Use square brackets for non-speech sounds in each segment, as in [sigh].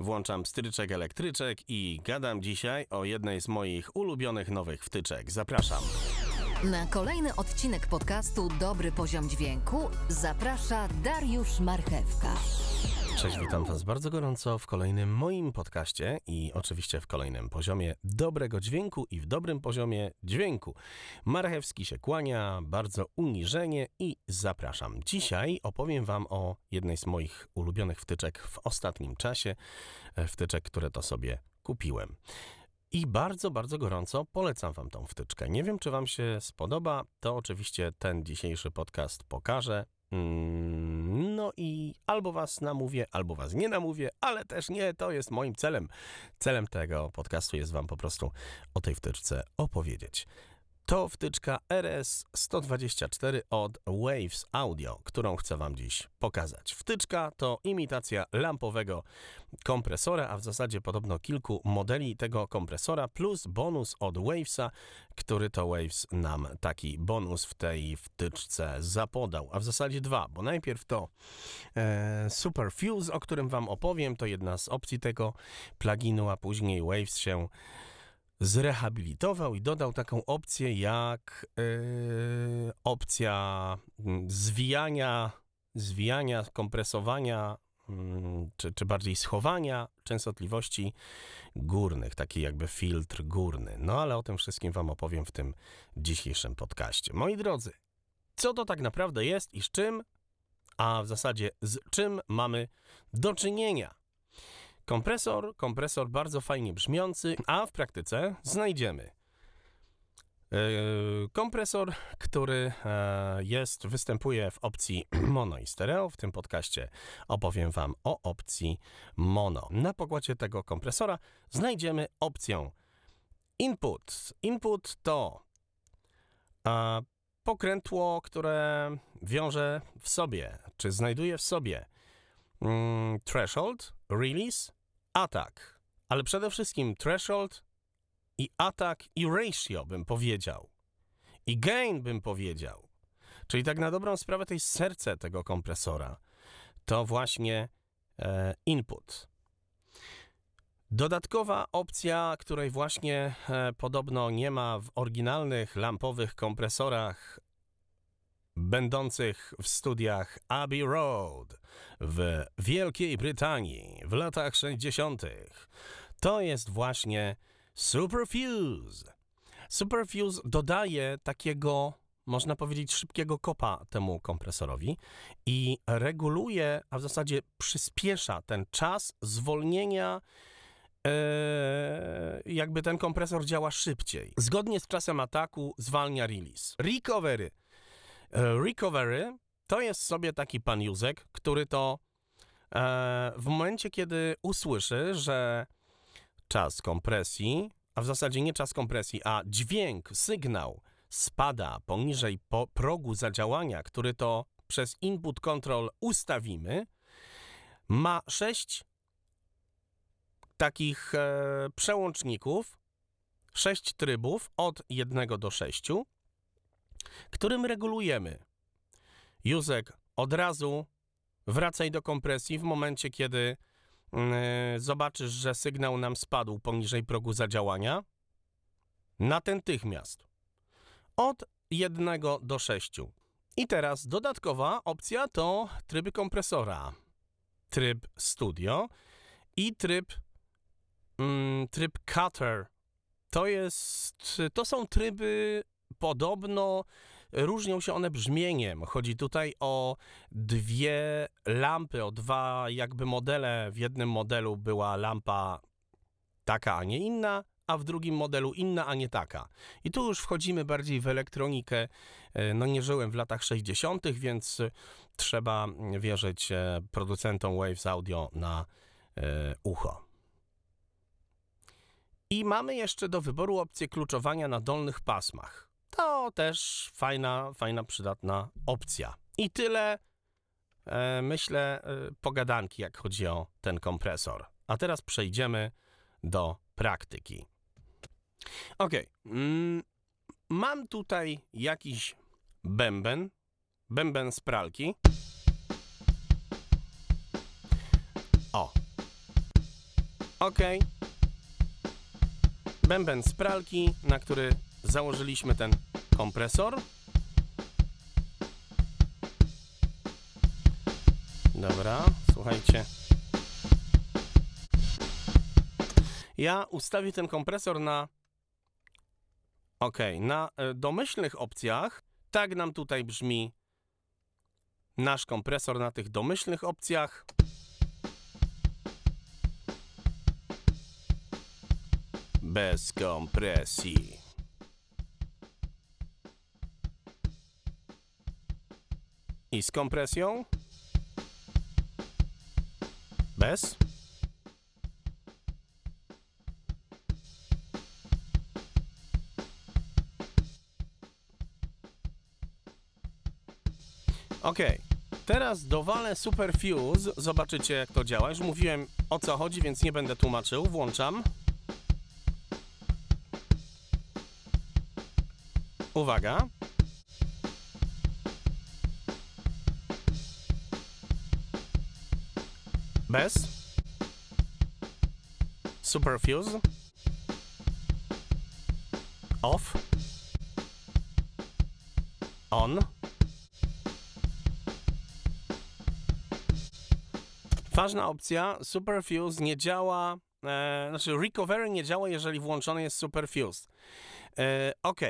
Włączam stryczek elektryczek i gadam dzisiaj o jednej z moich ulubionych nowych wtyczek. Zapraszam. Na kolejny odcinek podcastu Dobry Poziom Dźwięku zaprasza Dariusz Marchewka. Cześć, witam Was bardzo gorąco w kolejnym moim podcaście i oczywiście w kolejnym poziomie dobrego dźwięku i w dobrym poziomie dźwięku. Marchewski się kłania, bardzo uniżenie i zapraszam. Dzisiaj opowiem Wam o jednej z moich ulubionych wtyczek w ostatnim czasie, e, wtyczek, które to sobie kupiłem. I bardzo, bardzo gorąco polecam Wam tą wtyczkę. Nie wiem, czy Wam się spodoba, to oczywiście ten dzisiejszy podcast pokaże. Mm, No i albo Was namówię, albo Was nie namówię, ale też nie, to jest moim celem. Celem tego podcastu jest Wam po prostu o tej wtyczce opowiedzieć. To wtyczka RS-124 od Waves Audio, którą chcę Wam dziś pokazać. Wtyczka to imitacja lampowego kompresora, a w zasadzie podobno kilku modeli tego kompresora, plus bonus od Wavesa, który to Waves nam taki bonus w tej wtyczce zapodał. A w zasadzie dwa, bo najpierw to e, Super Fuse, o którym Wam opowiem, to jedna z opcji tego pluginu, a później Waves się zrehabilitował i dodał taką opcję jak yy, opcja mm, zwijania, zwijania, kompresowania, mm, czy, czy bardziej schowania częstotliwości górnych, taki jakby filtr górny. No ale o tym wszystkim Wam opowiem w tym dzisiejszym podcaście. Moi drodzy, co to tak naprawdę jest i z czym, a w zasadzie z czym mamy do czynienia? Kompresor, kompresor bardzo fajnie brzmiący, a w praktyce znajdziemy yy, kompresor, który e, jest, występuje w opcji [clears throat] mono i stereo. W tym podcaście opowiem Wam o opcji mono. Na pokładzie tego kompresora znajdziemy opcję input. Input to e, pokrętło, które wiąże w sobie, czy znajduje w sobie mm, threshold, release, atak, ale przede wszystkim threshold i atak i ratio bym powiedział. I gain bym powiedział. Czyli tak na dobrą sprawę to jest serce tego kompresora. To właśnie e, input. Dodatkowa opcja, której właśnie e, podobno nie ma w oryginalnych lampowych kompresorach będących w studiach Abbey Road w Wielkiej Brytanii w latach 60. To jest właśnie Superfuse. Superfuse dodaje takiego, można powiedzieć, szybkiego kopa temu kompresorowi i reguluje, a w zasadzie przyspiesza ten czas zwolnienia Eee, jakby ten kompresor działa szybciej. Zgodnie z czasem ataku zwalnia release. Recovery E, Recovery to jest sobie taki pan Józek, który to e, w momencie, kiedy usłyszy, że czas kompresji, a w zasadzie nie czas kompresji, a dźwięk, sygnał spada poniżej po progu zadziałania, który to przez input control ustawimy, ma sześć takich e, przełączników, sześć trybów od jednego do sześciu którym regulujemy. Józek, od razu wracaj do kompresji w momencie, kiedy yy, zobaczysz, że sygnał nam spadł poniżej progu zadziałania. Natychmiast. Od 1 do 6. I teraz dodatkowa opcja to tryby kompresora. Tryb studio i tryb, mm, tryb cutter. To jest, to są tryby podobno różnią się one brzmieniem. Chodzi tutaj o dwie lampy, o dwa jakby modele. W jednym modelu była lampa taka, a nie inna, a w drugim modelu inna, a nie taka. I tu już wchodzimy bardziej w elektronikę. No nie żyłem w latach 60., więc trzeba wierzyć e, producentom Waves Audio na e, ucho. I mamy jeszcze do wyboru opcję kluczowania na dolnych pasmach to też fajna, fajna, przydatna opcja. I tyle, e, myślę, e, pogadanki, jak chodzi o ten kompresor. A teraz przejdziemy do praktyki. Ok, mm, mam tutaj jakiś bęben, bęben z pralki. O. OK. Bęben z pralki, na który założyliśmy ten kompresor. Dobra, słuchajcie. Ja ustawię ten kompresor na. OK, na e, domyślnych opcjach. Tak nam tutaj brzmi nasz kompresor na tych domyślnych opcjach. Bez kompresji. I z kompresją? Bez? Ok, teraz dowalę Superfuse, zobaczycie jak to działa. Już mówiłem o co chodzi, więc nie będę tłumaczył. Włączam. Uwaga. Bez. Superfuse. Off. On. Ważna opcja, Superfuse nie działa, e, znaczy recovery nie działa, jeżeli włączony jest Superfuse. E, ok.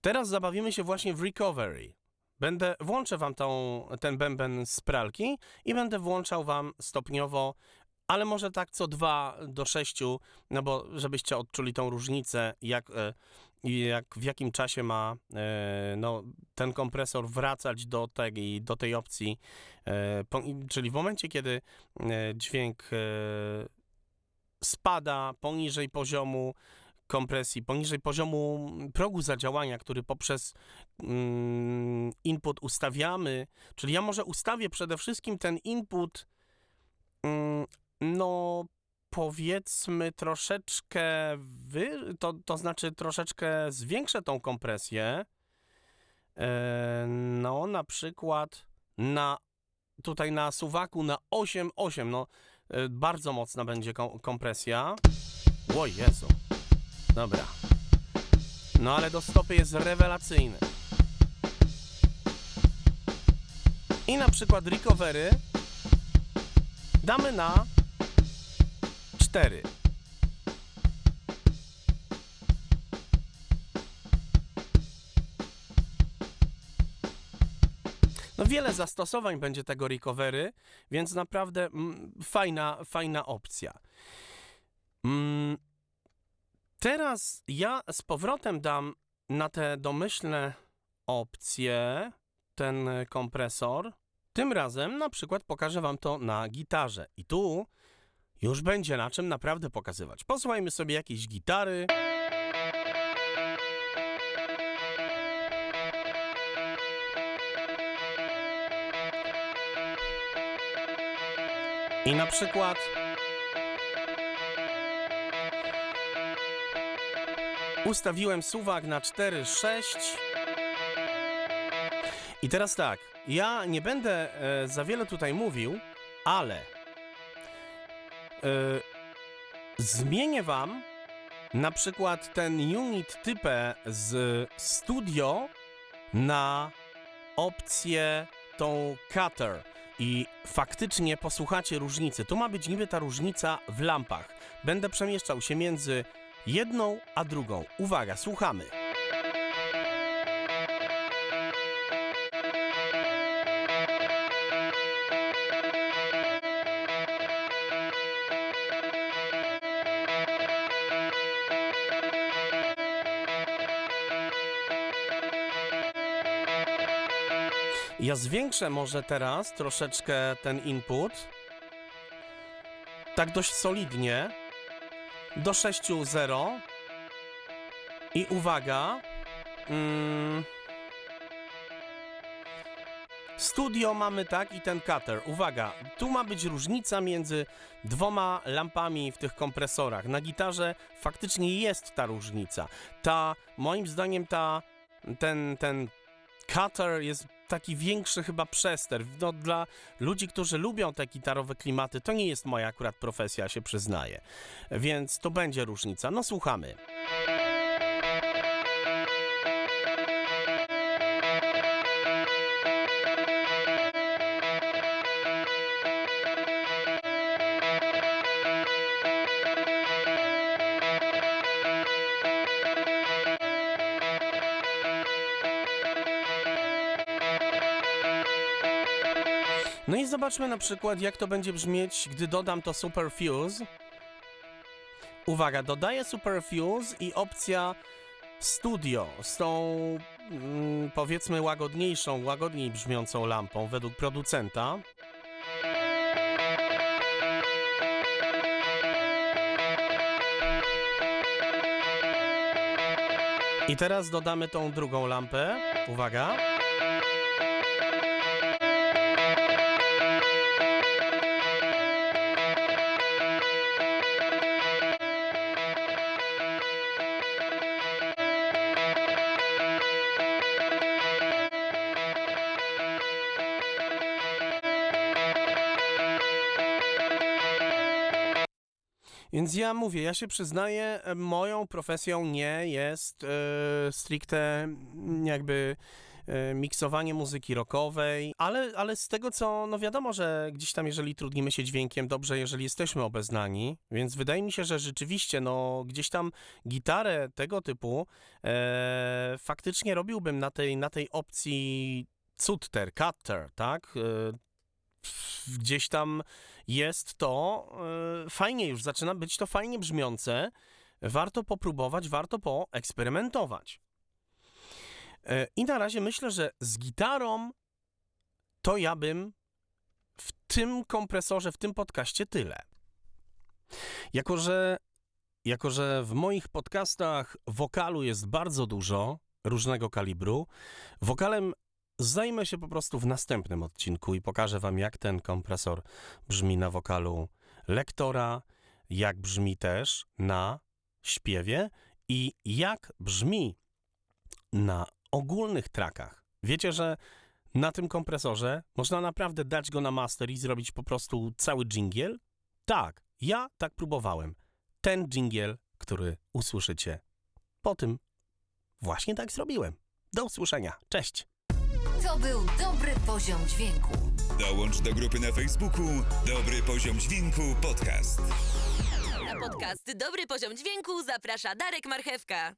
Teraz zabawimy się właśnie w recovery. Będę, włączę wam tą, ten bęben z pralki i będę włączał wam stopniowo, ale może tak co 2 do 6, no bo żebyście odczuli tą różnicę, jak, e, jak w jakim czasie ma e, no, ten kompresor wracać do tej, do tej opcji, e, czyli w momencie, kiedy dźwięk spada poniżej poziomu kompresji, poniżej poziomu progu zadziałania, który poprzez mm, input ustawiamy, czyli ja może ustawię przede wszystkim ten input, mm, no powiedzmy troszeczkę, wy, to, to znaczy troszeczkę zwiększę tą kompresję, e, no na przykład na, tutaj na suwaku na 8,8, no e, bardzo mocna będzie kom kompresja. O Jezu. Dobra. No ale do stopy jest rewelacyjny. I na przykład recovery damy na 4. No wiele zastosowań będzie tego recovery, więc naprawdę mm, fajna, fajna opcja. Mm, Teraz ja z powrotem dam na te domyślne opcje ten kompresor. Tym razem na przykład pokażę Wam to na gitarze. I tu już będzie na czym naprawdę pokazywać. Posłuchajmy sobie jakieś gitary. I na przykład Ustawiłem suwak na 4,6. I teraz tak, ja nie będę e, za wiele tutaj mówił, ale e, zmienię wam na przykład ten unit typę z studio na opcję tą cutter i faktycznie posłuchacie różnicy. Tu ma być niby ta różnica w lampach. Będę przemieszczał się między jedną a drugą. Uwaga, słuchamy. Ja zwiększę może teraz troszeczkę ten input. Tak dość solidnie do 6-0. I uwaga. Mm, studio mamy tak i ten cutter. Uwaga, tu ma być różnica między dwoma lampami w tych kompresorach. Na gitarze faktycznie jest ta różnica. Ta, moim zdaniem, ta, ten, ten cutter jest taki większy chyba przester. No, dla ludzi, którzy lubią te gitarowe klimaty, to nie jest moja akurat profesja, się przyznaję. Więc to będzie różnica. No słuchamy. No i zobaczmy na przykład, jak to będzie brzmieć, gdy dodam to Superfuse. Uwaga, dodaję Superfuse i opcja Studio z tą mm, powiedzmy łagodniejszą, łagodniej brzmiącą lampą według producenta. I teraz dodamy tą drugą lampę. Uwaga. Więc ja mówię, ja się przyznaję, e, moją profesją nie jest e, stricte mm, jakby e, miksowanie muzyki rockowej, ale, ale z tego co, no wiadomo, że gdzieś tam jeżeli trudnimy się dźwiękiem, dobrze, jeżeli jesteśmy obeznani, więc wydaje mi się, że rzeczywiście, no gdzieś tam gitarę tego typu e, faktycznie robiłbym na tej, na tej opcji cutter, cutter, tak? Gdzieś tam jest to e, fajnie już, zaczyna być to fajnie brzmiące. Warto popróbować, warto poeksperymentować. E, I na razie myślę, że z gitarą to ja bym w tym kompresorze, w tym podcaście tyle. Jako że, jako, że w moich podcastach wokalu jest bardzo dużo, różnego kalibru, wokalem Zajmę się po prostu w następnym odcinku i pokażę Wam, jak ten kompresor brzmi na wokalu lektora, jak brzmi też na śpiewie i jak brzmi na ogólnych trakach. Wiecie, że na tym kompresorze można naprawdę dać go na master i zrobić po prostu cały dżingiel? Tak, ja tak próbowałem. Ten dżingiel, który usłyszycie po tym, właśnie tak zrobiłem. Do usłyszenia. Cześć! To był dobry poziom dźwięku. Dołącz do grupy na Facebooku Dobry Poziom Dźwięku Podcast. Na podcast Dobry Poziom Dźwięku zaprasza Darek Marchewka.